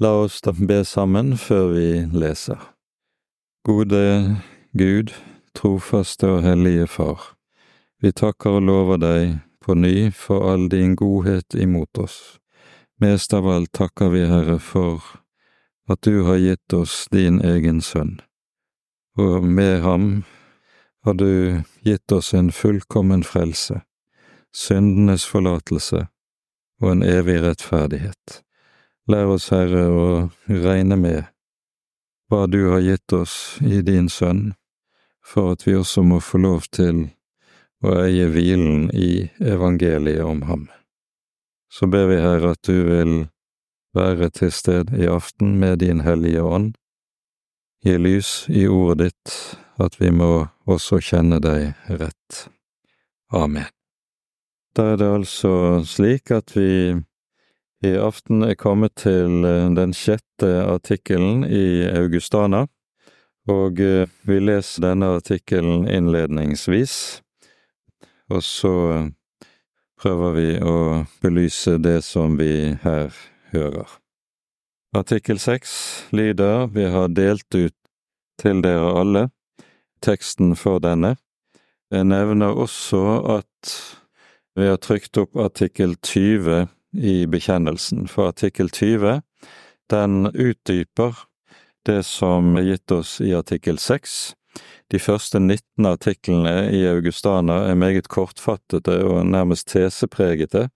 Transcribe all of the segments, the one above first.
La oss da be sammen før vi leser. Gode Gud, trofaste og hellige Far. Vi takker og lover deg på ny for all din godhet imot oss. Mest av alt takker vi, Herre, for at du har gitt oss din egen sønn, og med ham har du gitt oss en fullkommen frelse, syndenes forlatelse og en evig rettferdighet. Lær oss, Herre, å regne med hva du har gitt oss i din Sønn, for at vi også må få lov til å eie hvilen i evangeliet om ham. Så ber vi, Herre, at du vil være til stede i aften med din Hellige Ånd, gi lys i ordet ditt, at vi må også kjenne deg rett. Amen. Da er det altså slik at vi i aften er kommet til eh, den sjette artikkelen i Augustana, og eh, vi leser denne artikkelen innledningsvis, og så eh, prøver vi å belyse det som vi her hører. Artikkel seks lyder Vi har delt ut til dere alle teksten for denne. Jeg nevner også at vi har trykt opp artikkel 20 i bekjennelsen, for artikkel 20 den utdyper det som er gitt oss i artikkel 6. De første 19 artiklene i Augustana er meget kortfattede og nærmest tesepregete,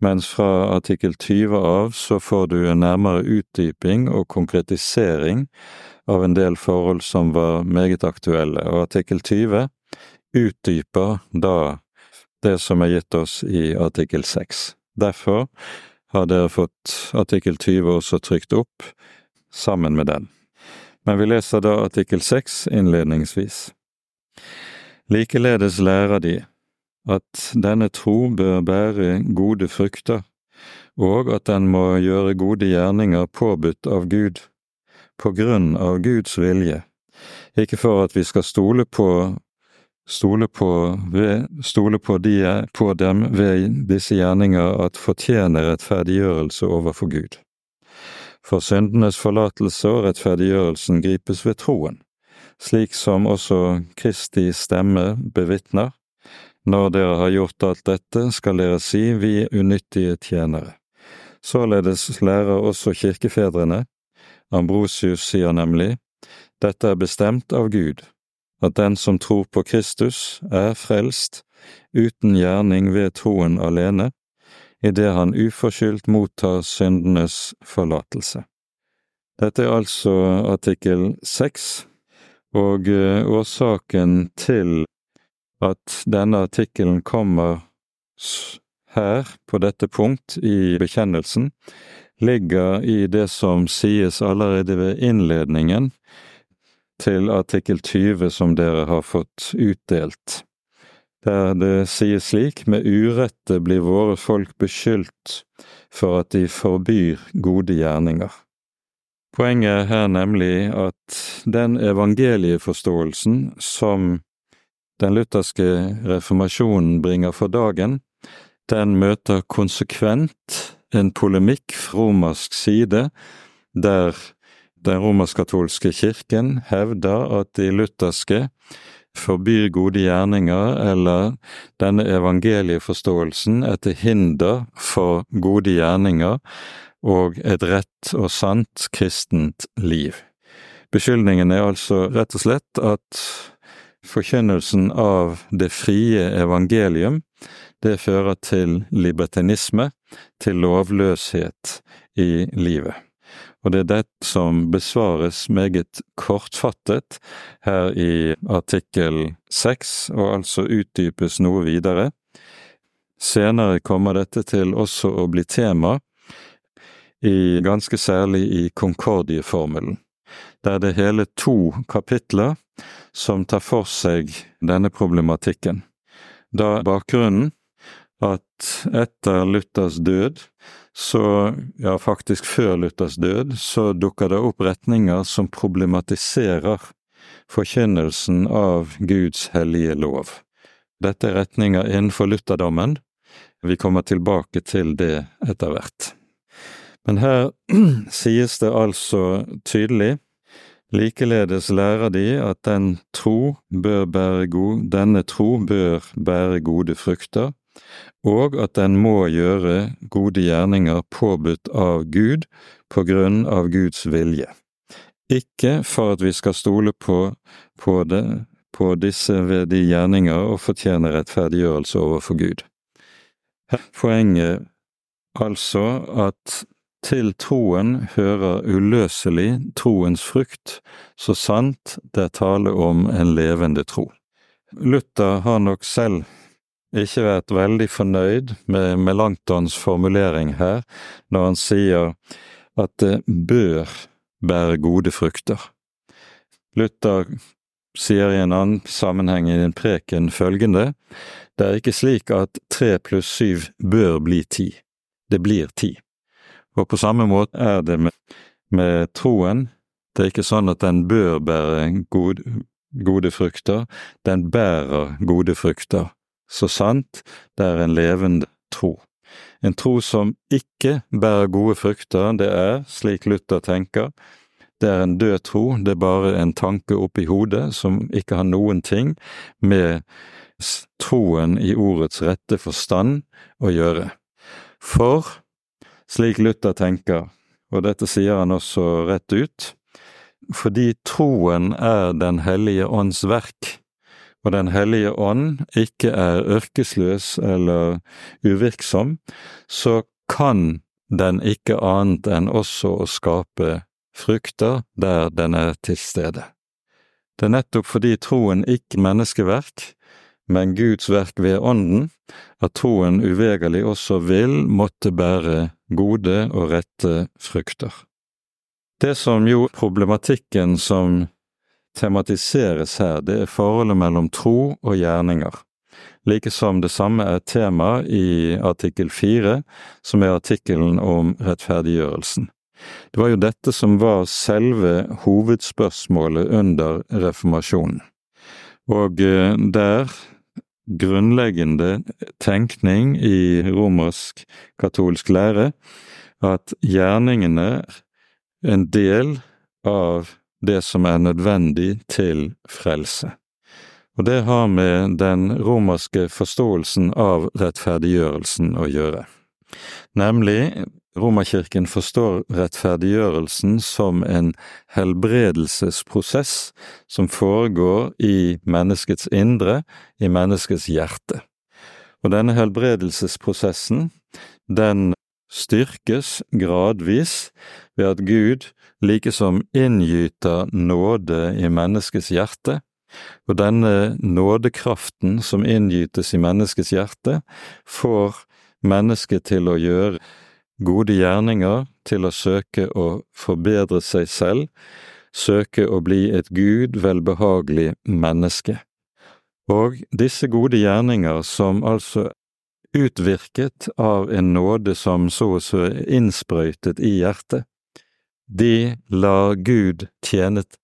mens fra artikkel 20 av så får du en nærmere utdyping og konkretisering av en del forhold som var meget aktuelle, og artikkel 20 utdyper da det som er gitt oss i artikkel 6. Derfor har dere fått artikkel 20 også trykt opp sammen med den. Men vi leser da artikkel 6 innledningsvis. Likeledes lærer de at denne tro bør bære gode frukter, og at den må gjøre gode gjerninger påbudt av Gud, på grunn av Guds vilje, ikke for at vi skal stole på stole på, stole på, de, på dem ved disse gjerninger at fortjener rettferdiggjørelse overfor Gud. For syndenes forlatelse og rettferdiggjørelsen gripes ved troen, slik som også Kristi stemme bevitner. Når dere har gjort alt dette, skal dere si vi unyttige tjenere. Således lærer også kirkefedrene. Ambrosius sier nemlig, dette er bestemt av Gud at den som tror på Kristus, er frelst uten gjerning ved troen alene, idet han uforskyldt mottar syndenes forlatelse. Dette er altså artikkel seks, og eh, årsaken til at denne artikkelen kommer her, på dette punkt i bekjennelsen, ligger i det som sies allerede ved innledningen til artikkel 20 som dere har fått utdelt, der det sies slik med urette blir våre folk beskyldt for at de forbyr gode gjerninger. Poenget er her nemlig at den evangelieforståelsen som den lutherske reformasjonen bringer for dagen, den møter konsekvent en polemikk fra romersk side, der den romersk-katolske kirken hevder at de lutherske forbyr gode gjerninger, eller denne evangelieforståelsen er til hinder for gode gjerninger og et rett og sant kristent liv. Beskyldningen er altså rett og slett at forkynnelsen av det frie evangelium, det fører til libertinisme, til lovløshet i livet og det er det som besvares meget kortfattet her i artikkel seks, og altså utdypes noe videre. Senere kommer dette til også å bli tema, i, ganske særlig i Concordie-formelen, der det er hele to kapitler som tar for seg denne problematikken. Da bakgrunnen at etter Luthers død så, ja faktisk før Luthers død, så dukker det opp retninger som problematiserer forkynnelsen av Guds hellige lov. Dette er retninger innenfor lutherdommen. Vi kommer tilbake til det etter hvert. Men her sies det altså tydelig Likeledes lærer de at den tro bør bære god, denne tro bør bære gode frukter, og at den må gjøre gode gjerninger påbudt av Gud på grunn av Guds vilje. Ikke for at vi skal stole på, på det, på disse ved de gjerninger og fortjene rettferdiggjørelse overfor Gud. Her er Poenget altså at til troen hører uløselig troens frukt, så sant det er tale om en levende tro. Luther har nok selv ikke vært veldig fornøyd med Melanktons formulering her, når han sier at det bør bære gode frukter. Luther sier i en annen sammenheng i en preken følgende, det er ikke slik at tre pluss syv bør bli ti, det blir ti. Og på samme måte er det med, med troen. Det er ikke sånn at den bør bære gode, gode frukter, den bærer gode frukter. Så sant det er en levende tro. En tro som ikke bærer gode frukter, det er, slik Luther tenker, det er en død tro, det er bare en tanke oppi hodet som ikke har noen ting med troen i ordets rette forstand å gjøre. For slik Luther tenker, og dette sier han også rett ut, fordi troen er Den hellige ånds verk, og Den hellige ånd ikke er ørkesløs eller uvirksom, så kan den ikke annet enn også å skape frukter der den er til stede. Det er nettopp fordi troen ikke menneskeverk, men Guds verk ved Ånden, at troen uvegerlig også vil måtte bære gode og rette frukter. Det som jo problematikken som tematiseres her, det er forholdet mellom tro og gjerninger, Likesom det samme er tema i artikkel fire, som er artikkelen om rettferdiggjørelsen. Det var jo dette som var selve hovedspørsmålet under reformasjonen. Og eh, der grunnleggende tenkning i romersk katolsk lære at gjerningene er en del av det som er nødvendig til frelse. Og det har med den romerske forståelsen av rettferdiggjørelsen å gjøre. Nemlig Romerkirken forstår rettferdiggjørelsen som en helbredelsesprosess som foregår i menneskets indre, i menneskets hjerte. Og denne helbredelsesprosessen, den styrkes gradvis ved at Gud likesom inngyter nåde i menneskets hjerte, og denne nådekraften som inngytes i menneskets hjerte, får mennesket til å gjøre gode gjerninger til å søke å forbedre seg selv, søke å bli et Gud velbehagelig menneske. Og disse gode gjerninger, som altså utvirket av en nåde som så og så er innsprøytet i hjertet, de lar Gud tjenet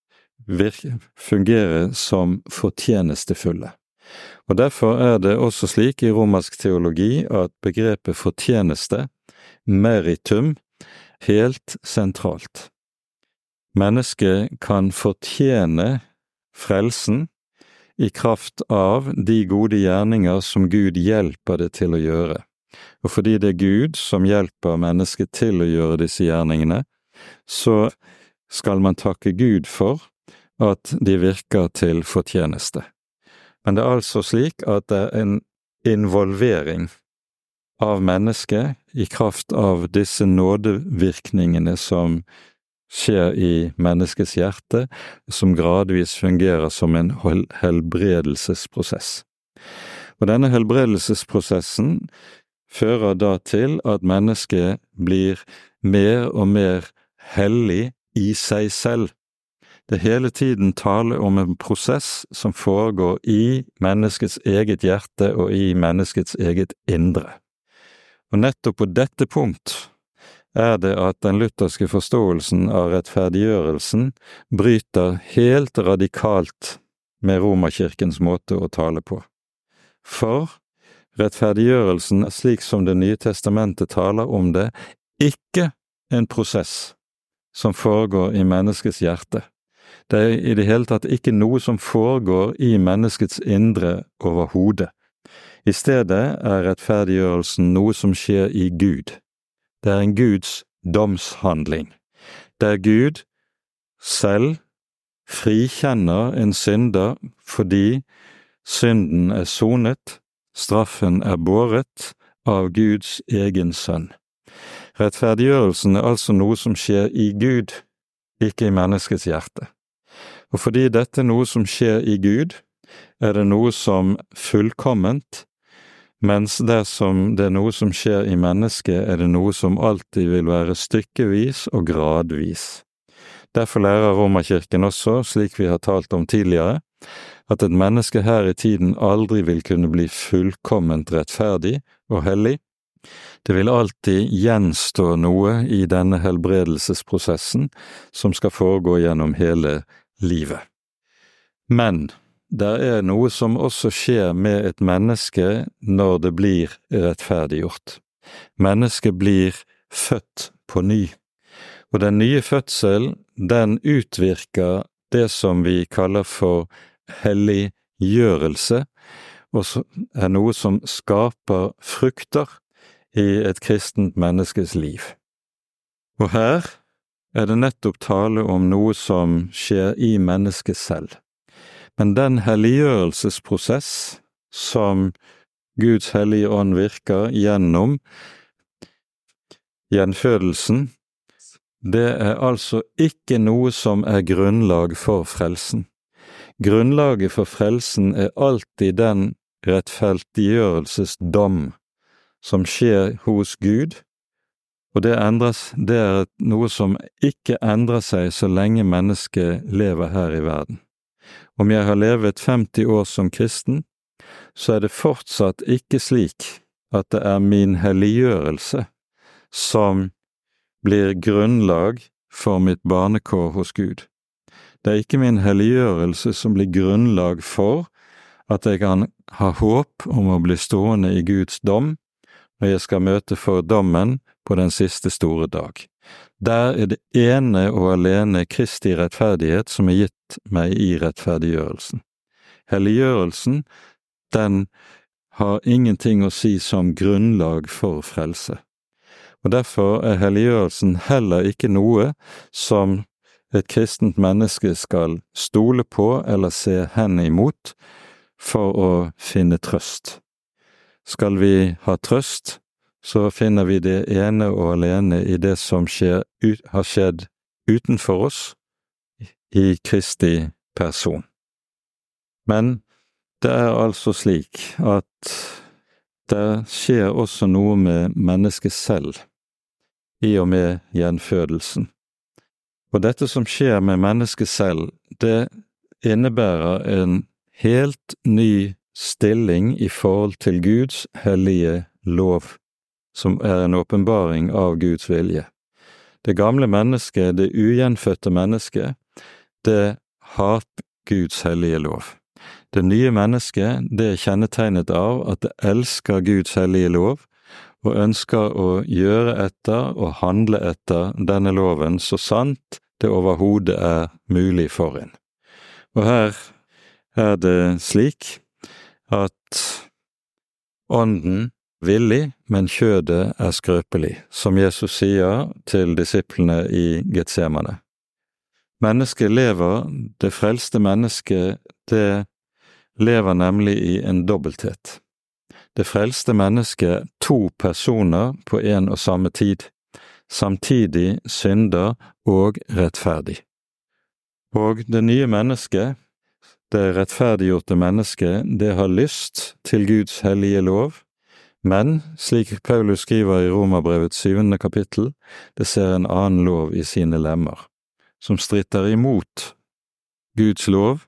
fungere som fortjenestefulle. Og Derfor er det også slik i romersk teologi at begrepet fortjeneste meritum helt sentralt. Mennesket kan fortjene frelsen i kraft av de gode gjerninger som Gud hjelper det til å gjøre, og fordi det er Gud som hjelper mennesket til å gjøre disse gjerningene, så skal man takke Gud for at de virker til fortjeneste. Men det er altså slik at det er en involvering av mennesket i kraft av disse nådevirkningene som skjer i menneskets hjerte, som gradvis fungerer som en helbredelsesprosess. Og denne helbredelsesprosessen fører da til at mennesket blir mer og mer hellig i seg selv. Det er hele tiden tale om en prosess som foregår i menneskets eget hjerte og i menneskets eget indre. Og nettopp på dette punkt er det at den lutherske forståelsen av rettferdiggjørelsen bryter helt radikalt med Romerkirkens måte å tale på. For rettferdiggjørelsen, slik som Det nye testamentet taler om det, ikke en prosess som foregår i menneskets hjerte. Det er i det hele tatt ikke noe som foregår i menneskets indre overhodet. I stedet er rettferdiggjørelsen noe som skjer i Gud. Det er en Guds domshandling, der Gud selv frikjenner en synder fordi synden er sonet, straffen er båret av Guds egen sønn. Rettferdiggjørelsen er altså noe som skjer i Gud, ikke i menneskets hjerte. Og fordi dette er noe som skjer i Gud, er det noe som fullkomment, mens dersom det er noe som skjer i mennesket, er det noe som alltid vil være stykkevis og gradvis. Derfor lærer Romerkirken også, slik vi har talt om tidligere, at et menneske her i tiden aldri vil kunne bli fullkomment rettferdig og hellig, det vil alltid gjenstå noe i denne helbredelsesprosessen som skal foregå gjennom hele livet. Men det er noe som også skjer med et menneske når det blir rettferdiggjort. Mennesket blir født på ny, og den nye fødselen, den utvirker det som vi kaller for helliggjørelse, og er noe som skaper frukter i et kristent menneskes liv. Og her er det nettopp tale om noe som skjer i mennesket selv. Men den helliggjørelsesprosess som Guds hellige ånd virker gjennom gjenfødelsen, det er altså ikke noe som er grunnlag for frelsen. Grunnlaget for frelsen er alltid den rettferdiggjørelsesdom som skjer hos Gud, og det, endres, det er noe som ikke endrer seg så lenge mennesket lever her i verden. Om jeg har levet 50 år som kristen, så er det fortsatt ikke slik at det er min helliggjørelse som blir grunnlag for mitt barnekår hos Gud. Det er ikke min helliggjørelse som blir grunnlag for at jeg kan ha håp om å bli stående i Guds dom når jeg skal møte for dommen på den siste store dag. Der er det ene og alene Kristi rettferdighet som er gitt meg i rettferdiggjørelsen. Helliggjørelsen, den har ingenting å si som grunnlag for frelse. Og Derfor er helliggjørelsen heller ikke noe som et kristent menneske skal stole på eller se hen imot for å finne trøst. Skal vi ha trøst, så finner vi det ene og alene i det som skjer, har skjedd utenfor oss, i Kristi person. Men det er altså slik at det skjer også noe med mennesket selv i og med gjenfødelsen. Og dette som skjer med mennesket selv, det innebærer en helt ny stilling i forhold til Guds hellige lov, som er en åpenbaring av Guds vilje. Det gamle mennesket, det ugjenfødte mennesket, det har Guds hellige lov. Det nye mennesket, det er kjennetegnet av at det elsker Guds hellige lov, og ønsker å gjøre etter og handle etter denne loven så sant det overhodet er mulig for en. Og her er det slik at ånden villig, men kjødet er skrøpelig, som Jesus sier til disiplene i Getsemane. Mennesket lever, det frelste mennesket, det lever nemlig i en dobbelthet. Det frelste mennesket to personer på en og samme tid, samtidig synder og rettferdig. Og det nye mennesket, det rettferdiggjorte mennesket, det har lyst til Guds hellige lov, men, slik Paulus skriver i Romerbrevets syvende kapittel, det ser en annen lov i sine lemmer, som stritter imot Guds lov,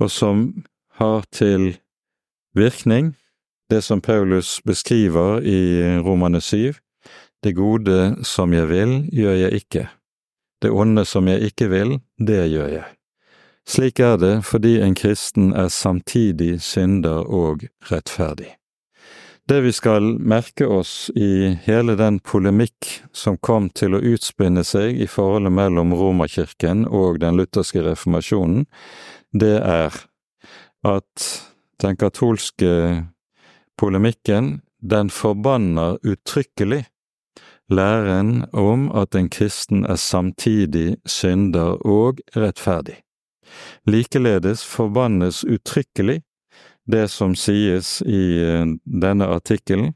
og som har til virkning det som Paulus beskriver i Romane syv, det gode som jeg vil, gjør jeg ikke. Det onde som jeg ikke vil, det gjør jeg. Slik er det fordi en kristen er samtidig synder og rettferdig. Det vi skal merke oss i hele den polemikk som kom til å utspinne seg i forholdet mellom Romerkirken og den lutherske reformasjonen, det er at den katolske polemikken, den forbanner uttrykkelig læren om at en kristen er samtidig synder og rettferdig. Likeledes forbannes uttrykkelig det som sies i eh, denne artikkelen,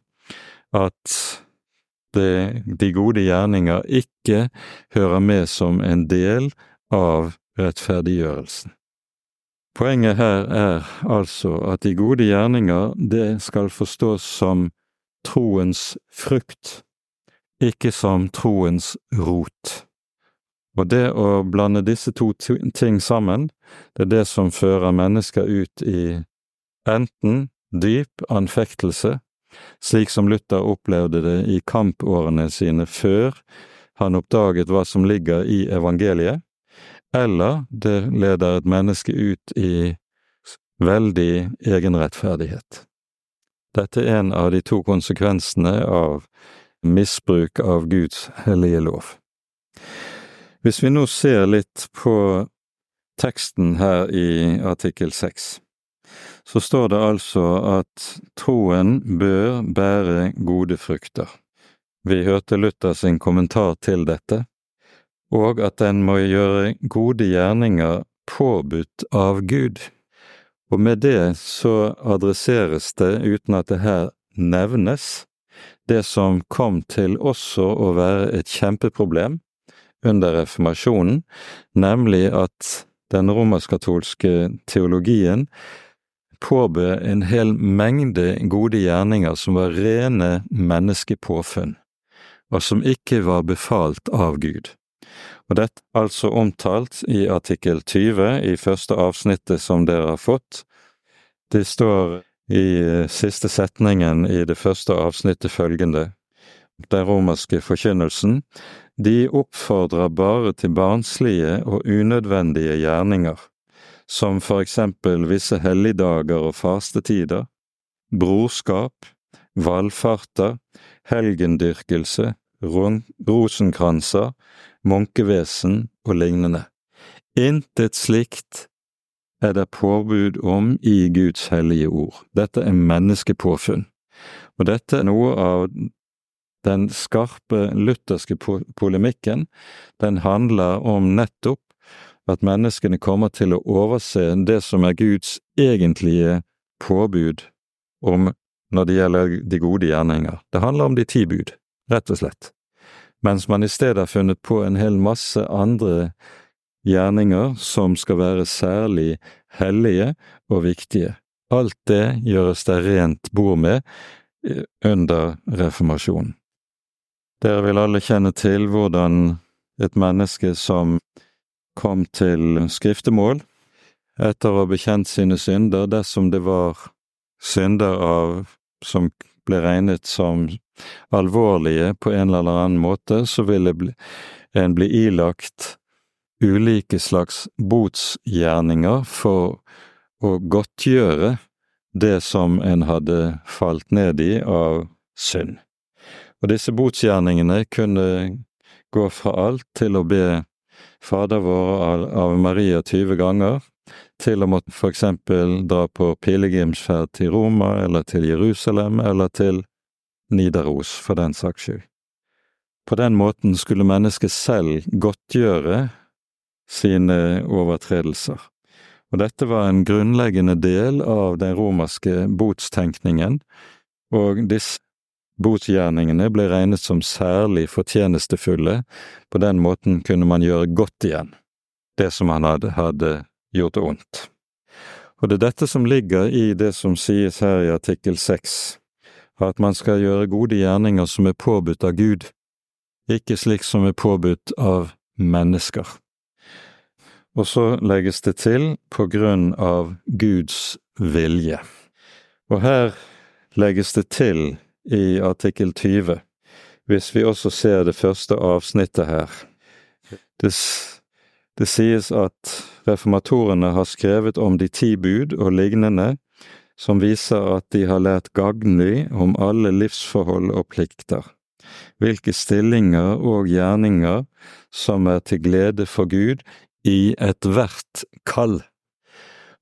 at det, de gode gjerninger ikke hører med som en del av rettferdiggjørelsen. Poenget her er altså at de gode gjerninger, det skal forstås som troens frukt, ikke som troens rot. Og det å blande disse to ting sammen, det er det som fører mennesker ut i enten dyp anfektelse, slik som Luther opplevde det i kampårene sine før han oppdaget hva som ligger i evangeliet, eller det leder et menneske ut i veldig egenrettferdighet. Dette er en av de to konsekvensene av misbruk av Guds hellige lov. Hvis vi nå ser litt på teksten her i artikkel seks, så står det altså at troen bør bære gode frukter. Vi hørte Luther sin kommentar til dette, og at den må gjøre gode gjerninger påbudt av Gud. Og med det så adresseres det, uten at det her nevnes, det som kom til også å være et kjempeproblem under reformasjonen, nemlig at den romersk-katolske teologien påbød en hel mengde gode gjerninger som var rene menneskepåfunn, og som ikke var befalt av Gud. Og dette er altså omtalt i artikkel 20 i første avsnittet som dere har fått. Det står i eh, siste setningen i det første avsnittet følgende, den romerske forkynnelsen, de oppfordrer bare til barnslige og unødvendige gjerninger som for eksempel visse helligdager og fastetider, brorskap, valfarter, helgendyrkelse, rosenkranser, munkevesen og lignende. Intet slikt er det påbud om i Guds hellige ord. Dette er menneskepåfunn, og dette er noe av den skarpe lutherske polemikken. Den handler om nettopp at menneskene kommer til å overse det som er Guds egentlige påbud om når det gjelder de gode gjerninger. Det handler om de ti bud, rett og slett, mens man i stedet har funnet på en hel masse andre gjerninger som skal være særlig hellige og viktige. Alt det gjøres det rent bord med eh, under reformasjonen. Dere vil alle kjenne til hvordan et menneske som kom til skriftemål etter å ha bekjent sine synder dersom det var synder av som ble regnet som alvorlige på en eller annen måte, så ville en bli ilagt ulike slags botsgjerninger for å godtgjøre det som en hadde falt ned i av synd. Og disse botsgjerningene kunne gå fra alt til å be Fader vår av Maria 20 ganger, til å måtte for eksempel dra på pilegrimsferd til Roma eller til Jerusalem eller til Nidaros, for den saks skyld. På den måten skulle mennesket selv godtgjøre sine overtredelser, og dette var en grunnleggende del av den romerske botstenkningen, og disse Botsgjerningene ble regnet som særlig fortjenestefulle, på den måten kunne man gjøre godt igjen det som han hadde, hadde gjort ondt. Og det er dette som ligger i det som sies her i artikkel seks, at man skal gjøre gode gjerninger som er påbudt av Gud, ikke slik som er påbudt av mennesker. Og så legges det til på grunn av Guds vilje. Og her legges det til i artikkel 20, hvis vi også ser det første avsnittet her. Det, det sies at reformatorene har skrevet om de ti bud og lignende som viser at de har lært gagnlig om alle livsforhold og plikter, hvilke stillinger og gjerninger som er til glede for Gud i ethvert kall.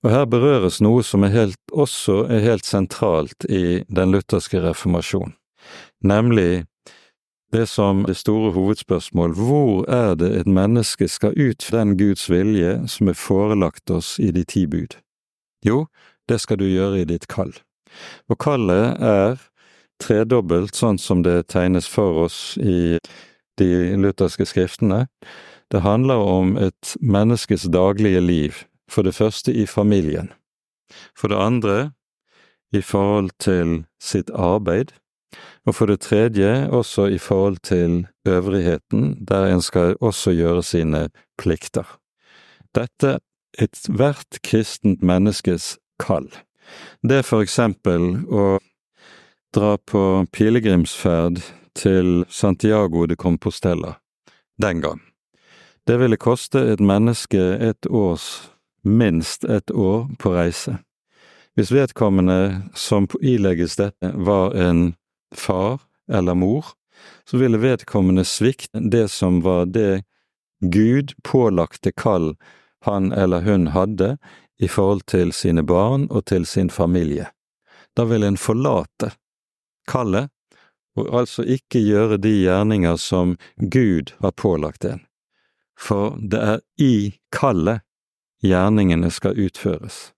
Og her berøres noe som er helt, også er helt sentralt i den lutherske reformasjon, nemlig det som det store hovedspørsmål, hvor er det et menneske skal ut den Guds vilje som er forelagt oss i de ti bud? Jo, det skal du gjøre i ditt kall. Og kallet er tredobbelt, sånn som det tegnes for oss i de lutherske skriftene. Det handler om et menneskes daglige liv, for det første i familien, for det andre i forhold til sitt arbeid, og for det tredje også i forhold til øvrigheten, der en skal også gjøre sine plikter. Dette er ethvert kristent menneskes kall. Det er for eksempel å dra på pilegrimsferd til Santiago de Compostela den gang. Det ville koste et menneske et års minst et år på reise. Hvis vedkommende som ilegges dette, var en far eller mor, så ville vedkommende svikte det som var det Gud pålagte kall han eller hun hadde i forhold til sine barn og til sin familie. Da vil en forlate kallet, og altså ikke gjøre de gjerninger som Gud har pålagt en. For det er i kallet gjerningene skal utføres.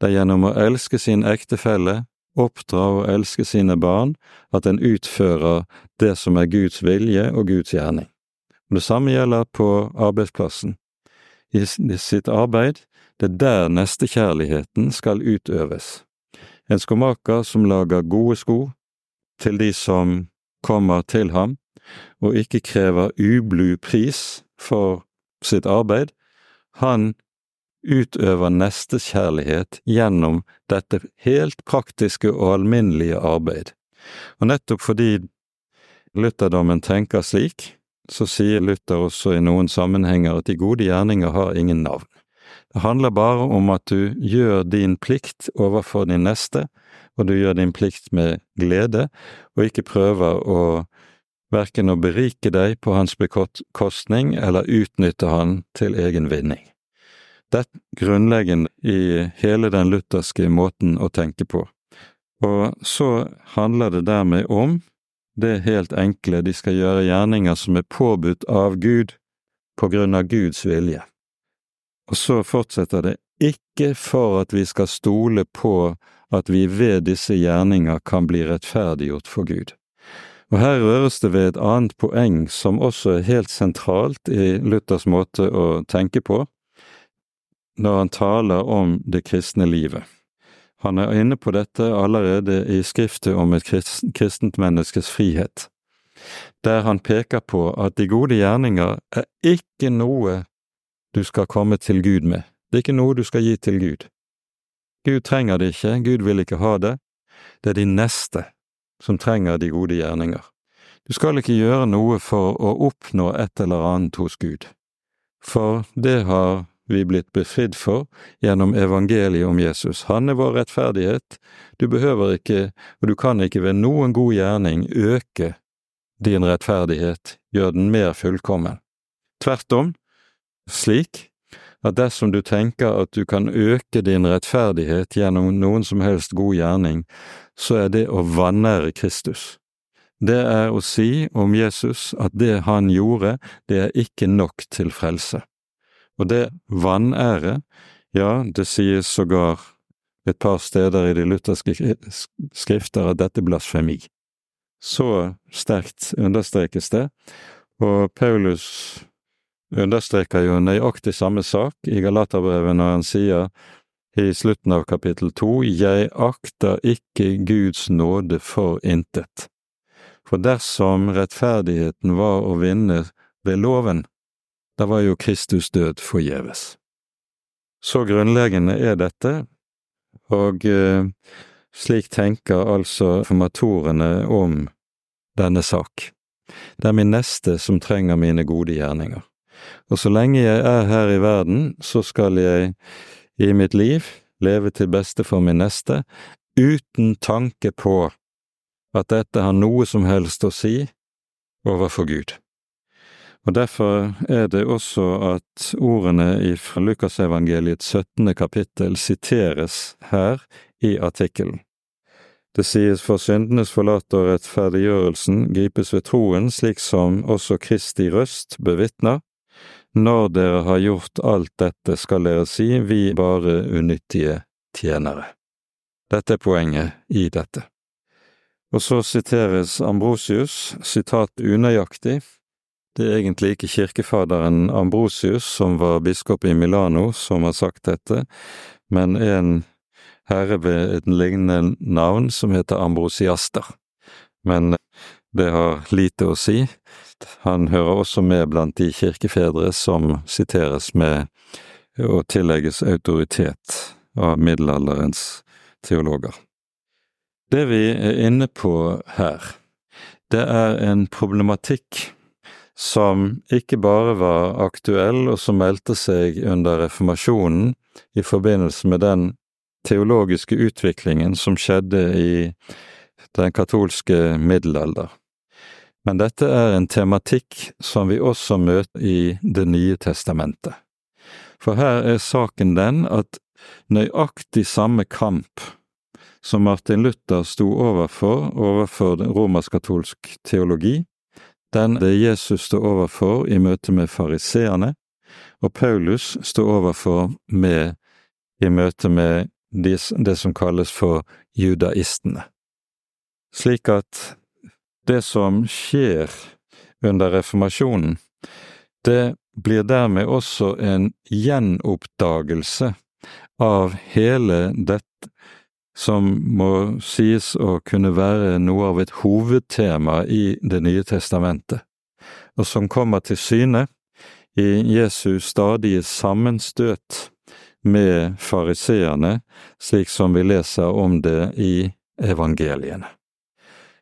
Det er gjennom å elske sin ektefelle, oppdra og elske sine barn, at en utfører det som er Guds vilje og Guds gjerning. Det samme gjelder på arbeidsplassen. I sitt arbeid det er der nestekjærligheten skal utøves. En skomaker som lager gode sko til de som kommer til ham, og ikke krever ublu pris for sitt arbeid, han utøver nestekjærlighet gjennom dette helt praktiske og alminnelige arbeid. Og nettopp fordi lutherdommen tenker slik, så sier Luther også i noen sammenhenger at de gode gjerninger har ingen navn. Det handler bare om at du gjør din plikt overfor din neste, og du gjør din plikt med glede, og ikke prøver å verken å berike deg på hans bekostning eller utnytte han til egen vinning. Det er grunnleggende i hele den lutherske måten å tenke på. Og så handler det dermed om det helt enkle, de skal gjøre gjerninger som er påbudt av Gud på grunn av Guds vilje. Og så fortsetter det ikke for at vi skal stole på at vi ved disse gjerninger kan bli rettferdiggjort for Gud. Og her røres det ved et annet poeng som også er helt sentralt i Luthers måte å tenke på, når han taler om det kristne livet. Han er inne på dette allerede i skriftet om et kristent menneskes frihet, der han peker på at de gode gjerninger er ikke noe du skal komme til Gud med, det er ikke noe du skal gi til Gud. Gud trenger det ikke, Gud vil ikke ha det, det er de neste som trenger de gode gjerninger. Du skal ikke gjøre noe for å oppnå et eller annet hos Gud, for det har vi blitt befridd for gjennom evangeliet om Jesus. Han er vår rettferdighet. Du behøver ikke, og du kan ikke ved noen god gjerning, øke din rettferdighet, gjøre den mer fullkommen. Tvert om, slik at dersom du tenker at du kan øke din rettferdighet gjennom noen som helst god gjerning, så er det å vanære Kristus. Det er å si om Jesus at det han gjorde, det er ikke nok til frelse. Og det vanære, ja, det sies sågar et par steder i de lutherske skrifter at dette er blasfemi. Så sterkt understrekes det, og Paulus understreker jo nøyaktig samme sak i Galaterbrevet når han sier i slutten av kapittel to, Jeg akter ikke Guds nåde for intet. For dersom rettferdigheten var å vinne ved loven, da var jo Kristus død forgjeves. Så grunnleggende er dette, og eh, slik tenker altså formatorene om denne sak. Det er min neste som trenger mine gode gjerninger. Og så lenge jeg er her i verden, så skal jeg i mitt liv leve til beste for min neste, uten tanke på at dette har noe som helst å si overfor Gud. Og Derfor er det også at ordene i Lukasevangeliets 17. kapittel siteres her i artikkelen. Det sies for syndenes forlater og rettferdiggjørelsen gripes ved troen, slik som også Kristi røst bevitner. Når dere har gjort alt dette, skal dere si, vi bare unyttige tjenere. Dette er poenget i dette. Og så siteres Ambrosius, sitat unøyaktig. Det er egentlig ikke kirkefaderen Ambrosius, som var biskop i Milano, som har sagt dette, men en herre ved et lignende navn som heter Ambrosiaster. Men det har lite å si. Han hører også med blant de kirkefedre som siteres med å tillegges autoritet av middelalderens teologer. Det vi er inne på her, det er en problematikk som ikke bare var aktuell og som meldte seg under reformasjonen i forbindelse med den teologiske utviklingen som skjedde i den katolske middelalder. Men dette er en tematikk som vi også møter i Det nye testamentet. For her er saken den at nøyaktig samme kamp som Martin Luther sto overfor overfor romersk-katolsk teologi, den det Jesus står overfor i møte med fariseerne, og Paulus står overfor med i møte med de, det som kalles for judaistene. Slik at det som skjer under reformasjonen, det blir dermed også en gjenoppdagelse av hele dette som må sies å kunne være noe av et hovedtema i Det nye testamentet, og som kommer til syne i Jesu stadige sammenstøt med fariseerne, slik som vi leser om det i evangeliene.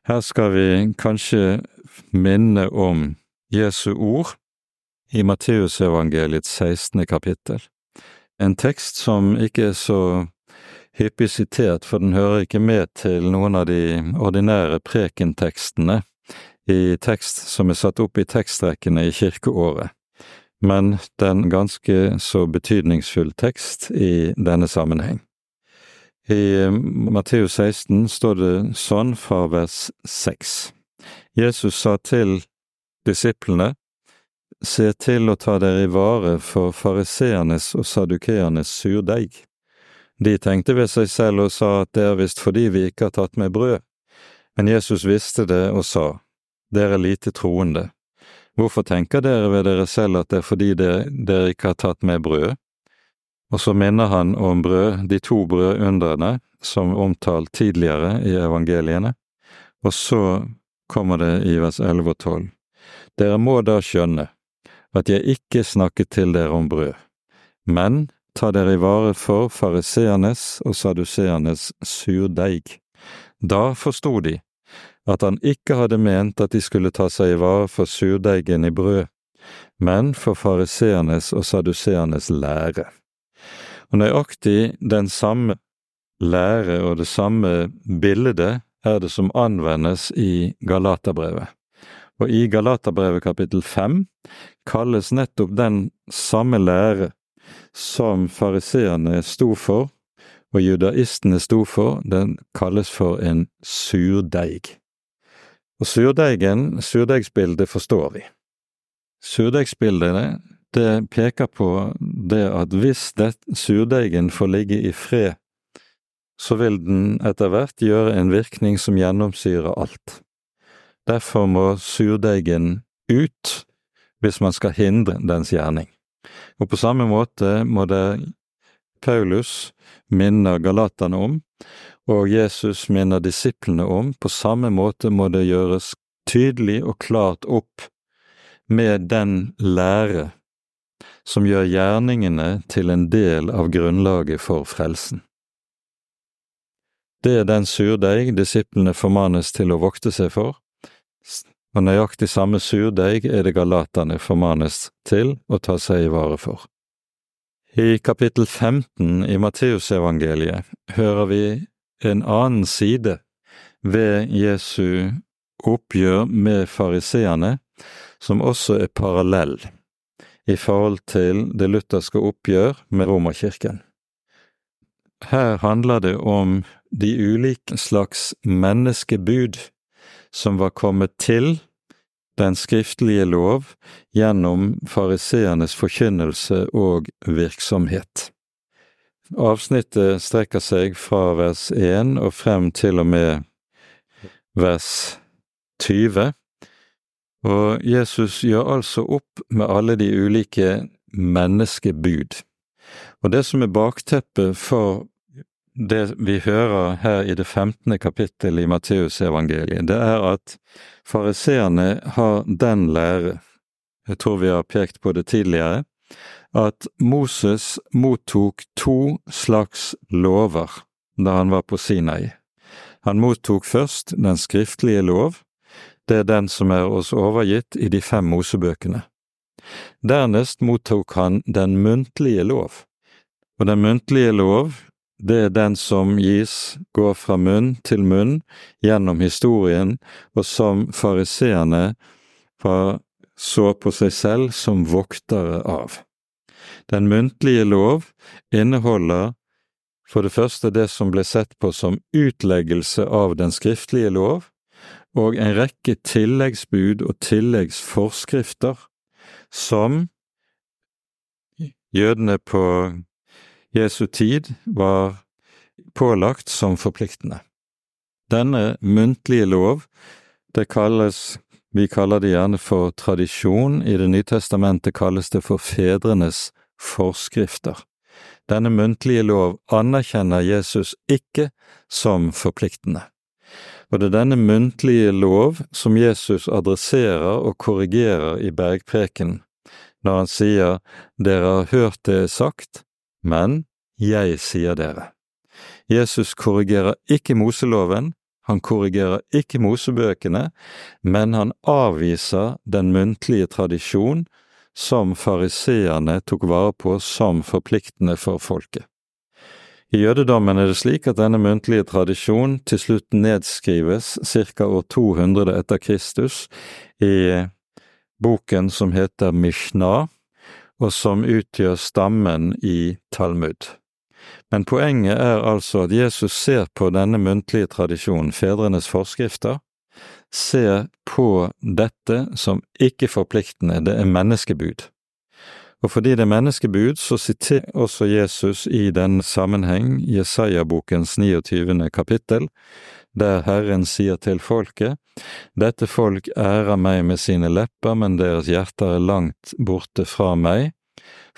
Her skal vi kanskje minne om Jesu ord i Matteusevangeliets 16. kapittel, en tekst som ikke er så hyppig sitert, for den hører ikke med til noen av de ordinære prekentekstene i tekst som er satt opp i tekstrekkene i kirkeåret, men den ganske så betydningsfull tekst i denne sammenheng. I Matteus 16 står det sånn fra vers 6. Jesus sa til disiplene, Se til å ta dere i vare for fariseernes og sadukeernes surdeig. De tenkte ved seg selv og sa at det er visst fordi vi ikke har tatt med brød. Men Jesus visste det og sa, Dere er lite troende. Hvorfor tenker dere ved dere selv at det er fordi dere, dere ikke har tatt med brød? Og så minner han om brød, de to brødundrene som omtalt tidligere i evangeliene, og så kommer det i vers 11 og 12. Dere må da skjønne at jeg ikke snakket til dere om brød, men ta dere i vare for fariseernes og saduseernes surdeig. Da forsto de at han ikke hadde ment at de skulle ta seg i vare for surdeigen i brød, men for fariseernes og saduseernes lære. Og nøyaktig den samme lære og det samme bildet er det som anvendes i Galaterbrevet. Og i Galaterbrevet kapittel fem kalles nettopp den samme lære som fariseerne sto for, og judaistene sto for, den kalles for en surdeig. Og surdeigen, surdeigsbildet, forstår vi. Surdeigsbildet, det peker på det at hvis det, surdeigen får ligge i fred, så vil den etter hvert gjøre en virkning som gjennomsyrer alt. Derfor må surdeigen ut hvis man skal hindre dens gjerning. Og på samme måte må det Paulus minner galaterne om, og Jesus minner disiplene om, på samme måte må det gjøres tydelig og klart opp med den lære som gjør gjerningene til en del av grunnlaget for frelsen. Det er den surdeig disiplene formanes til å vokte seg for, og nøyaktig samme surdeig er det galaterne formanes til å ta seg i vare for. I kapittel 15 i Matteusevangeliet hører vi en annen side ved Jesu oppgjør med fariseerne, som også er parallell i forhold til det lutherske oppgjør med Romerkirken. Her handler det om de ulike slags menneskebud som var kommet til den skriftlige lov gjennom fariseernes forkynnelse og virksomhet. Avsnittet strekker seg fra vers 1 og frem til og med vers 20, og Jesus gjør altså opp med alle de ulike menneskebud. Og det som er bakteppet for det vi hører her i det femtende kapittel i Matteusevangeliet, det er at fariseerne har den lære, jeg tror vi har pekt på det tidligere, at Moses mottok to slags lover da han var på Sinai. Han mottok først den skriftlige lov, det er den som er oss overgitt i de fem Mosebøkene. Dernest mottok han den muntlige lov, og den muntlige lov det er den som gis, går fra munn til munn gjennom historien, og som fariseerne så på seg selv som voktere av. Den muntlige lov inneholder for det første det som ble sett på som utleggelse av den skriftlige lov, og en rekke tilleggsbud og tilleggsforskrifter som jødene på Jesu tid var pålagt som forpliktende. Denne muntlige lov, det kalles, vi kaller det gjerne for tradisjon, i Det nye testamentet kalles det for fedrenes forskrifter. Denne muntlige lov anerkjenner Jesus ikke som forpliktende. Og det er denne muntlige lov som Jesus adresserer og korrigerer i bergpreken, når han sier Dere har hørt det sagt, men jeg sier dere. Jesus korrigerer ikke Moseloven, han korrigerer ikke Mosebøkene, men han avviser den muntlige tradisjon som fariseerne tok vare på som forpliktende for folket. I jødedommen er det slik at denne muntlige tradisjon til slutt nedskrives ca. år 200 etter Kristus i boken som heter Mishnah, og som utgjør stammen i Talmud. Men poenget er altså at Jesus ser på denne muntlige tradisjonen, fedrenes forskrifter, ser på dette som ikke forpliktende, det er menneskebud. Og fordi det er menneskebud, så siterer også Jesus i den sammenheng Jesaja-bokens 29. kapittel, der Herren sier til folket, Dette folk ærer meg med sine lepper, men deres hjerter er langt borte fra meg,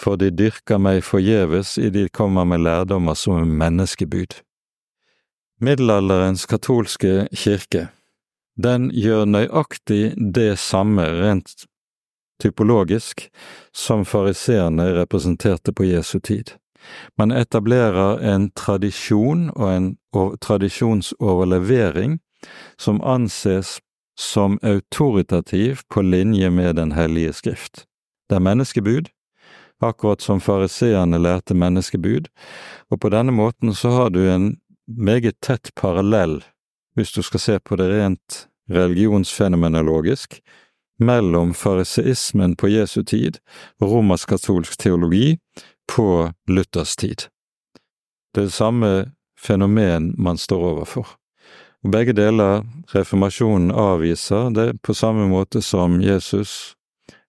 for de dyrker meg forgjeves i de kommer med lærdommer som menneskebud. Middelalderens katolske kirke, den gjør nøyaktig det samme rent typologisk som fariseerne representerte på Jesu tid. Man etablerer en tradisjon og en tradisjonsoverlevering som anses som autoritativ på linje med Den hellige skrift. Det menneskebud, akkurat som fariseerne lærte menneskebud, og på denne måten så har du en meget tett parallell, hvis du skal se på det rent religionsfenomenologisk, mellom fariseismen på Jesu tid og romersk-katolsk teologi på Luthers tid. Det er det samme fenomen man står overfor. Begge deler reformasjonen avviser det på samme måte som Jesus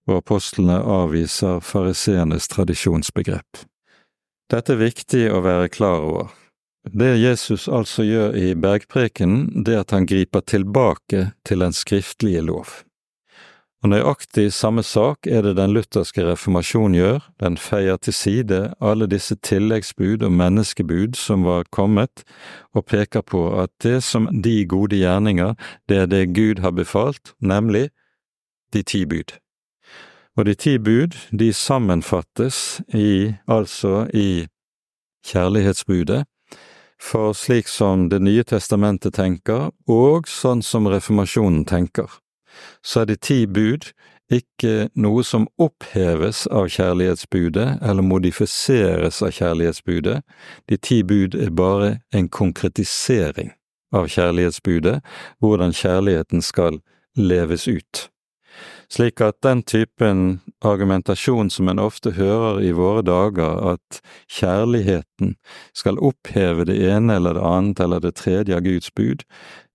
og apostlene avviser fariseernes tradisjonsbegrep. Dette er viktig å være klar over. Det Jesus altså gjør i bergprekenen, det er at han griper tilbake til den skriftlige lov. Og nøyaktig samme sak er det den lutherske reformasjon gjør, den feier til side alle disse tilleggsbud og menneskebud som var kommet, og peker på at det som de gode gjerninger, det er det Gud har befalt, nemlig de ti bud. Og de ti bud, de sammenfattes i, altså i kjærlighetsbudet, for slik som Det nye testamentet tenker, og sånn som reformasjonen tenker, så er de ti bud ikke noe som oppheves av kjærlighetsbudet eller modifiseres av kjærlighetsbudet. De ti bud er bare en konkretisering av kjærlighetsbudet, hvordan kjærligheten skal leves ut. Slik at den typen argumentasjon som en ofte hører i våre dager, at kjærligheten skal oppheve det ene eller det annet eller det tredje av Guds bud,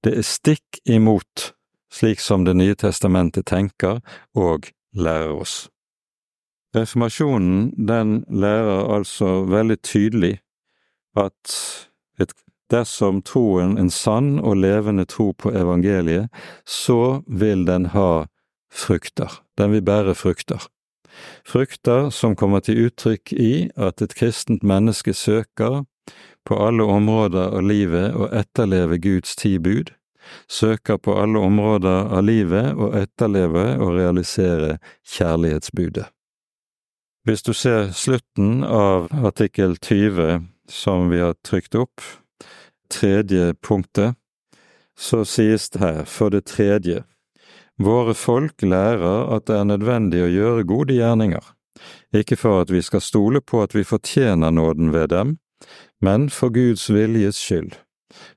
det er stikk imot slik som Det nye testamentet tenker og lærer oss. Reformasjonen den lærer altså veldig tydelig at et, dersom troen en sann og levende tro på evangeliet, så vil den ha frukter. Den vil bære frukter. Frukter som kommer til uttrykk i at et kristent menneske søker på alle områder av livet å etterleve Guds ti bud, søker på alle områder av livet å etterleve og realisere kjærlighetsbudet. Hvis du ser slutten av artikkel 20 som vi har trykt opp, tredje punktet, så sies det her, for det tredje, våre folk lærer at det er nødvendig å gjøre gode gjerninger, ikke for at vi skal stole på at vi fortjener nåden ved dem, men for Guds viljes skyld.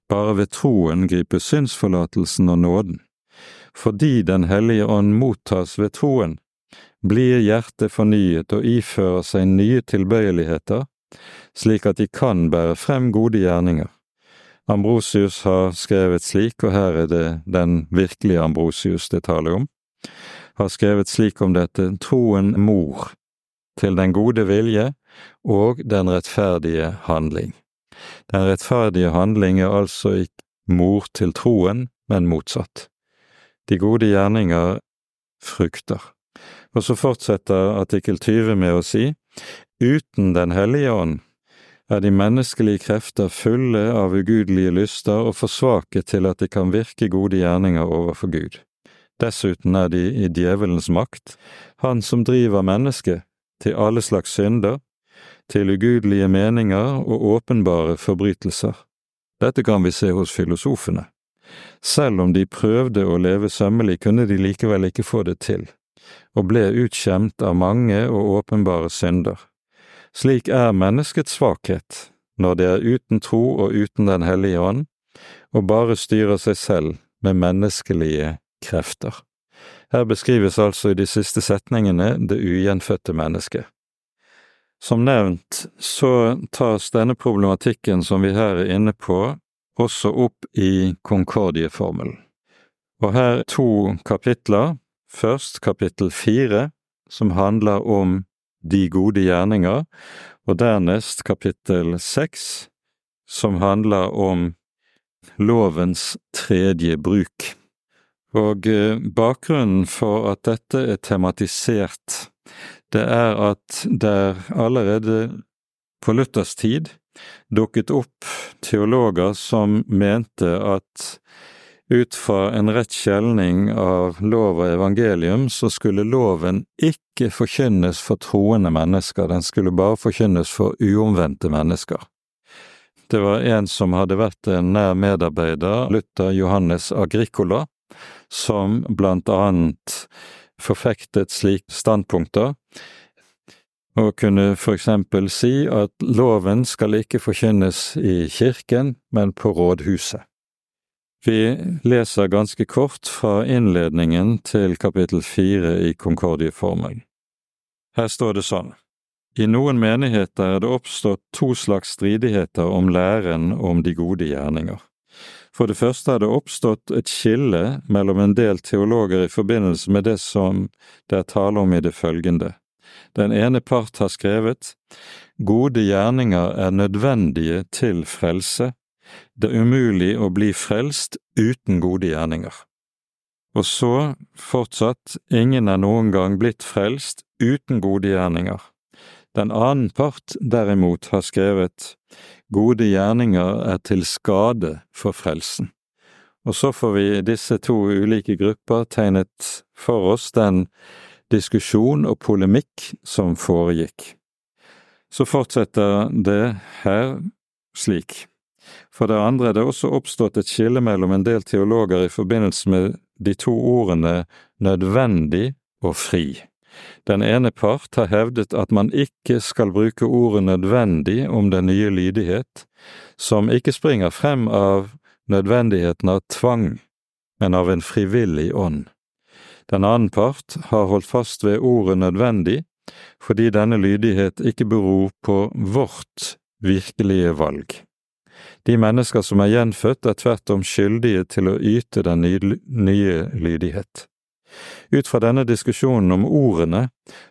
Bare ved troen griper synsforlatelsen og nåden. Fordi Den hellige ånd mottas ved troen, blir hjertet fornyet og ifører seg nye tilbøyeligheter, slik at de kan bære frem gode gjerninger. Ambrosius har skrevet slik, og her er det den virkelige Ambrosius det taler om, har skrevet slik om dette, troen mor, til den gode vilje og den rettferdige handling. Den rettferdige handling er altså ikke mor til troen, men motsatt. De gode gjerninger frukter. Og så fortsetter artikkel 20 med å si, uten Den hellige ånd er de menneskelige krefter fulle av ugudelige lyster og for svake til at de kan virke gode gjerninger overfor Gud. Dessuten er de i djevelens makt, han som driver mennesket til alle slags synder, til ugudelige meninger og åpenbare forbrytelser. Dette kan vi se hos filosofene. Selv om de prøvde å leve sømmelig, kunne de likevel ikke få det til, og ble utskjemt av mange og åpenbare synder. Slik er menneskets svakhet når det er uten tro og uten Den hellige ånd, og bare styrer seg selv med menneskelige krefter. Her beskrives altså i de siste setningene det ugjenfødte mennesket. Som nevnt så tas denne problematikken som vi her er inne på, også opp i Konkordieformelen. Og her to kapitler, først kapittel fire, som handler om de gode gjerninger, og dernest kapittel seks, som handler om lovens tredje bruk. Og eh, bakgrunnen for at dette er tematisert det er at det allerede på Luthers tid dukket opp teologer som mente at ut fra en rett skjelning av lov og evangelium, så skulle loven ikke forkynnes for troende mennesker, den skulle bare forkynnes for uomvendte mennesker. Det var en som hadde vært en nær medarbeider, Luther Johannes Agricola, som blant annet forfektet slike standpunkter, og kunne for eksempel si at loven skal ikke forkynnes i kirken, men på rådhuset. Vi leser ganske kort fra innledningen til kapittel fire i Konkordieformelen. Her står det sånn. I noen menigheter er det oppstått to slags stridigheter om læren om de gode gjerninger. For det første er det oppstått et skille mellom en del teologer i forbindelse med det som det er tale om i det følgende. Den ene part har skrevet Gode gjerninger er nødvendige til frelse. Det er umulig å bli frelst uten gode gjerninger. Og så, fortsatt, ingen er noen gang blitt frelst uten gode gjerninger. Den annen part derimot har skrevet Gode gjerninger er til skade for frelsen. Og så får vi disse to ulike grupper tegnet for oss den diskusjon og polemikk som foregikk. Så fortsetter det her slik. For det andre er det også oppstått et skille mellom en del teologer i forbindelse med de to ordene nødvendig og fri. Den ene part har hevdet at man ikke skal bruke ordet nødvendig om den nye lydighet, som ikke springer frem av nødvendigheten av tvang, men av en frivillig ånd. Den annen part har holdt fast ved ordet nødvendig, fordi denne lydighet ikke beror på vårt virkelige valg. De mennesker som er gjenfødt, er tvert om skyldige til å yte den nye lydighet. Ut fra denne diskusjonen om ordene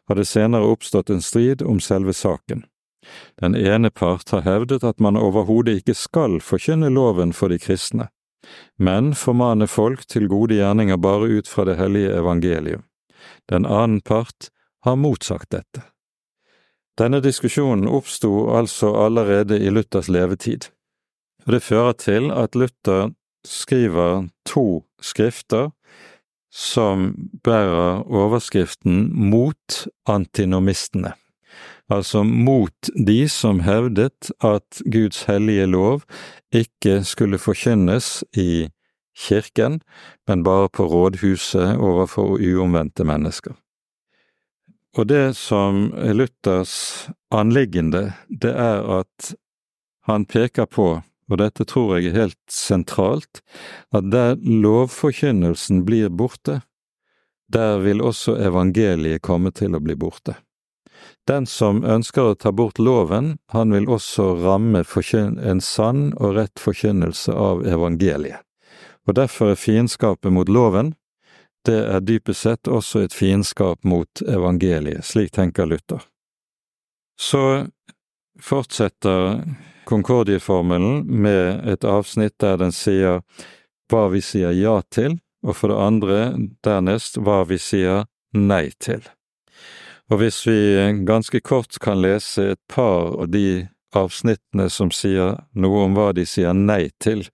har det senere oppstått en strid om selve saken. Den ene part har hevdet at man overhodet ikke skal forkynne loven for de kristne, men formane folk til gode gjerninger bare ut fra det hellige evangelium. Den annen part har motsagt dette. Denne diskusjonen oppsto altså allerede i Luthers levetid, og det fører til at Luther skriver to skrifter som bærer overskriften Mot antinomistene, altså mot de som hevdet at Guds hellige lov ikke skulle forkynnes i kirken, men bare på rådhuset overfor uomvendte mennesker. Og det som er Luthers anliggende, det er at han peker på og dette tror jeg er helt sentralt, at der lovforkynnelsen blir borte, der vil også evangeliet komme til å bli borte. Den som ønsker å ta bort loven, han vil også ramme en sann og rett forkynnelse av evangeliet. Og derfor er fiendskapet mot loven, det er dypest sett også et fiendskap mot evangeliet, slik tenker Luther. Så fortsetter Concordieformelen med et avsnitt der den sier hva vi sier ja til, og for det andre dernest hva vi sier nei til. Og hvis vi ganske kort kan lese et par av de avsnittene som sier noe om hva de sier nei til,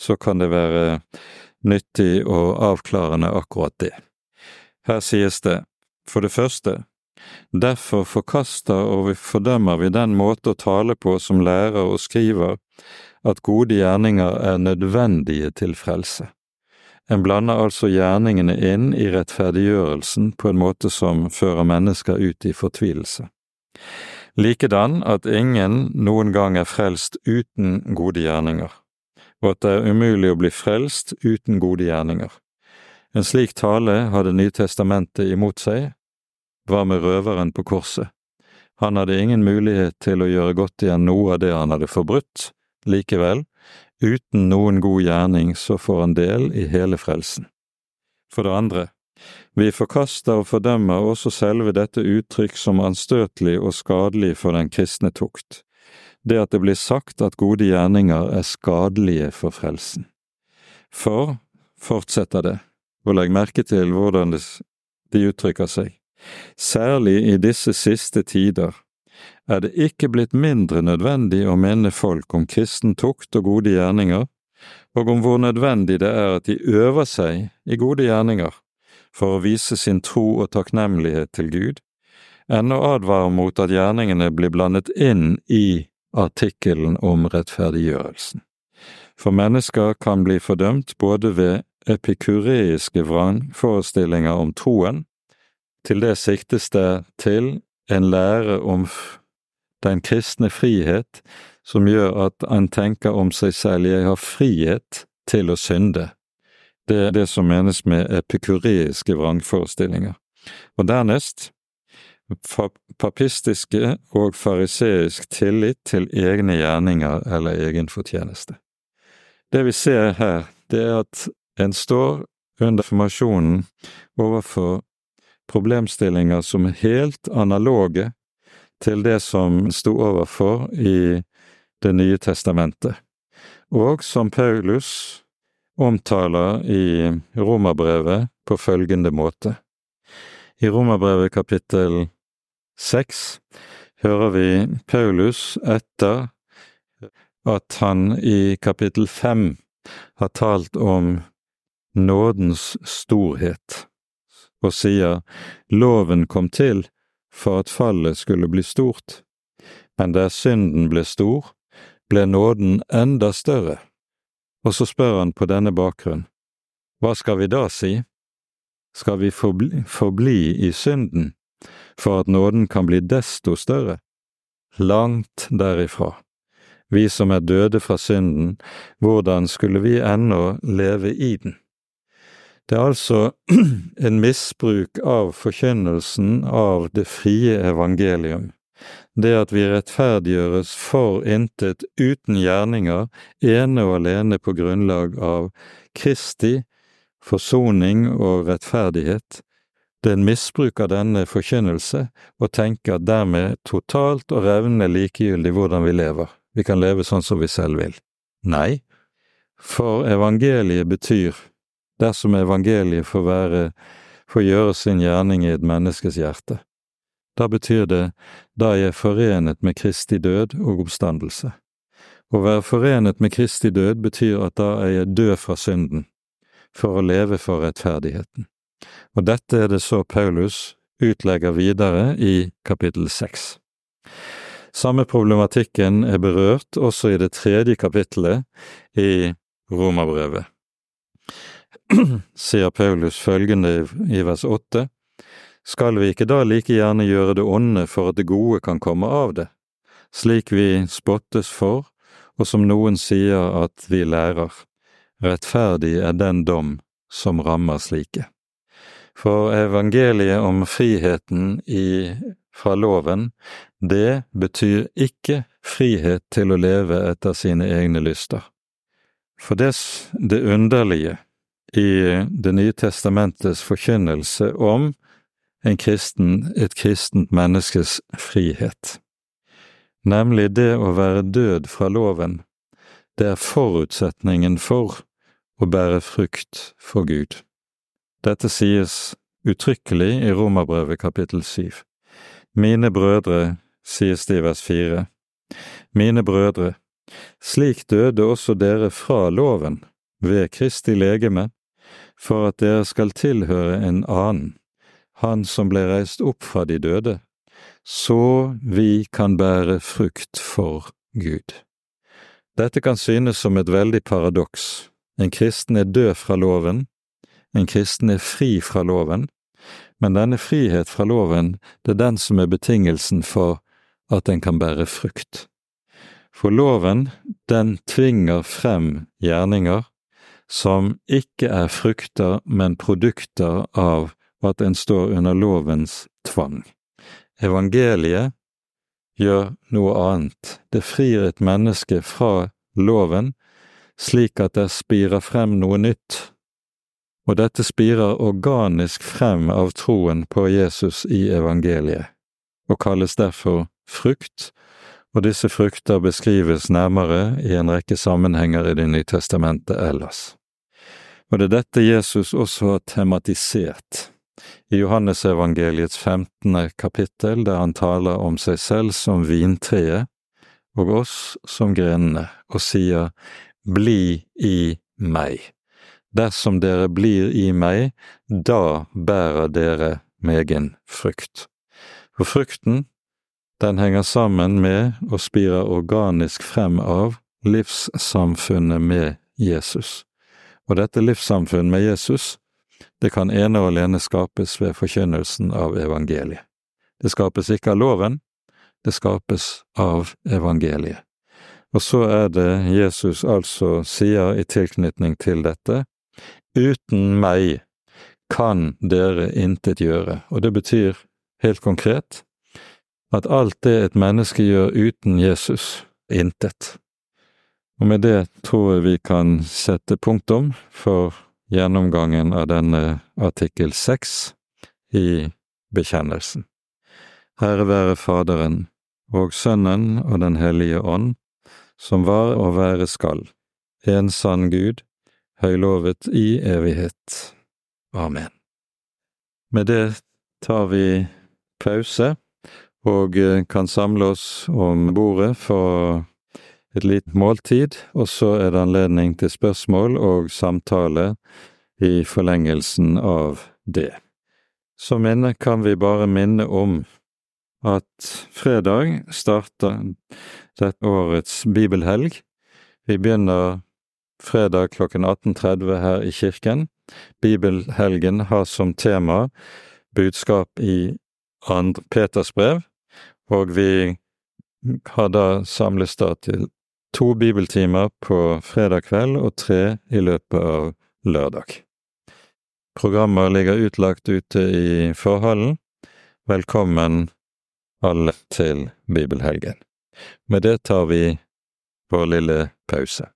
så kan det være nyttig og avklarende akkurat det. Her sies det, for det første, Derfor forkaster og fordømmer vi den måte å tale på som lærer og skriver at gode gjerninger er nødvendige til frelse. En blander altså gjerningene inn i rettferdiggjørelsen på en måte som fører mennesker ut i fortvilelse. Likedan at ingen noen gang er frelst uten gode gjerninger, og at det er umulig å bli frelst uten gode gjerninger. En slik tale har Det nye testamentet imot seg, hva med røveren på korset? Han hadde ingen mulighet til å gjøre godt igjen noe av det han hadde forbrutt, likevel, uten noen god gjerning så får han del i hele frelsen. For det andre, vi forkaster og fordømmer også selve dette uttrykk som anstøtelig og skadelig for den kristne tukt, det at det blir sagt at gode gjerninger er skadelige for frelsen. For, fortsetter det, og legg merke til hvordan de uttrykker seg, Særlig i disse siste tider er det ikke blitt mindre nødvendig å minne folk om kristen tukt og gode gjerninger, og om hvor nødvendig det er at de øver seg i gode gjerninger for å vise sin tro og takknemlighet til Gud, enn å advare mot at gjerningene blir blandet inn i artikkelen om rettferdiggjørelsen. For mennesker kan bli fordømt både ved epikureiske vrangforestillinger om troen til det siktes det til en lære om den kristne frihet som gjør at en tenker om seg selv jeg har frihet til å synde. Det er det som menes med epikureiske vrangforestillinger. Og dernest papistiske og fariseisk tillit til egne gjerninger eller egen fortjeneste. Det vi ser her, det er at en står under formasjonen overfor problemstillinger som er helt analoge til det som sto overfor i Det nye testamentet, og som Paulus omtaler i Romerbrevet på følgende måte. I Romerbrevet kapittel seks hører vi Paulus etter at han i kapittel fem har talt om nådens storhet og sier loven kom til for at fallet skulle bli stort, men der synden ble stor, ble nåden enda større. Og så spør han på denne bakgrunn, hva skal vi da si? Skal vi forbli, forbli i synden for at nåden kan bli desto større? Langt derifra. Vi som er døde fra synden, hvordan skulle vi ennå leve i den? Det er altså en misbruk av forkynnelsen av det frie evangelium. Det at vi rettferdiggjøres for intet uten gjerninger, ene og alene på grunnlag av Kristi forsoning og rettferdighet, det er en misbruk av denne forkynnelse å tenke at dermed totalt og revnende likegyldig hvordan vi lever, vi kan leve sånn som vi selv vil. Nei, for evangeliet betyr, dersom evangeliet får være, får gjøre sin gjerning i et menneskes hjerte, da betyr det da jeg er forenet med Kristi død og oppstandelse. Å være forenet med Kristi død betyr at da er jeg død fra synden, for å leve for rettferdigheten. Og dette er det så Paulus utlegger videre i kapittel seks. Samme problematikken er berørt også i det tredje kapittelet i Romerbrevet. Sier Paulus følgende i vers åtte, skal vi ikke da like gjerne gjøre det onde for at det gode kan komme av det, slik vi spottes for, og som noen sier at vi lærer, rettferdig er den dom som rammer slike. For evangeliet om friheten i, fra loven, det betyr ikke frihet til å leve etter sine egne lyster. For dess det underlige i Det nye testamentets forkynnelse om en kristen, et kristent menneskes frihet, nemlig det å være død fra loven. Det er forutsetningen for å bære frukt for Gud. Dette sies uttrykkelig i Romerbrevet kapittel syv. Mine brødre, sies det i vers fire, mine brødre, slik døde også dere fra loven, ved Kristi legeme, for at dere skal tilhøre en annen, han som ble reist opp fra de døde, så vi kan bære frukt for Gud. Dette kan synes som et veldig paradoks. En kristen er død fra loven, en kristen er fri fra loven, men denne frihet fra loven, det er den som er betingelsen for at den kan bære frukt. For loven, den tvinger frem gjerninger som ikke er frukter, men produkter av at en står under lovens tvang. Evangeliet gjør noe annet, det frir et menneske fra loven slik at det spirer frem noe nytt, og dette spirer organisk frem av troen på Jesus i evangeliet, og kalles derfor frukt, og disse frukter beskrives nærmere i en rekke sammenhenger i Det nye testamentet ellers. Og det er dette Jesus også har tematisert i Johannesevangeliets femtende kapittel, der han taler om seg selv som vintreet og oss som grenene, og sier Bli i meg. Dersom dere blir i meg, da bærer dere megen frukt. For frukten, den henger sammen med og spirer organisk frem av livssamfunnet med Jesus. Og dette livssamfunnet med Jesus, det kan ene og alene skapes ved forkynnelsen av evangeliet. Det skapes ikke av loven, det skapes av evangeliet. Og så er det Jesus altså sier i tilknytning til dette, uten meg kan dere intet gjøre, og det betyr helt konkret at alt det et menneske gjør uten Jesus, intet. Og med det tror jeg vi kan sette punktum for gjennomgangen av denne artikkel seks i bekjennelsen. Herre være Faderen og Sønnen og Den hellige ånd, som var og være skal, en sann Gud, høylovet i evighet. Amen. Med det tar vi pause og kan samle oss om bordet for et lite måltid, og så er det anledning til spørsmål og samtale i forlengelsen av det. Som minne kan vi bare minne om at fredag starter dette årets bibelhelg. Vi begynner fredag klokken 18.30 her i kirken, Bibelhelgen har som tema budskap i Peters brev, og vi har da samles da til to bibeltimer på fredag kveld og tre i løpet av lørdag. Programmer ligger utlagt ute i forhallen. Velkommen alle til bibelhelgen. Med det tar vi vår lille pause.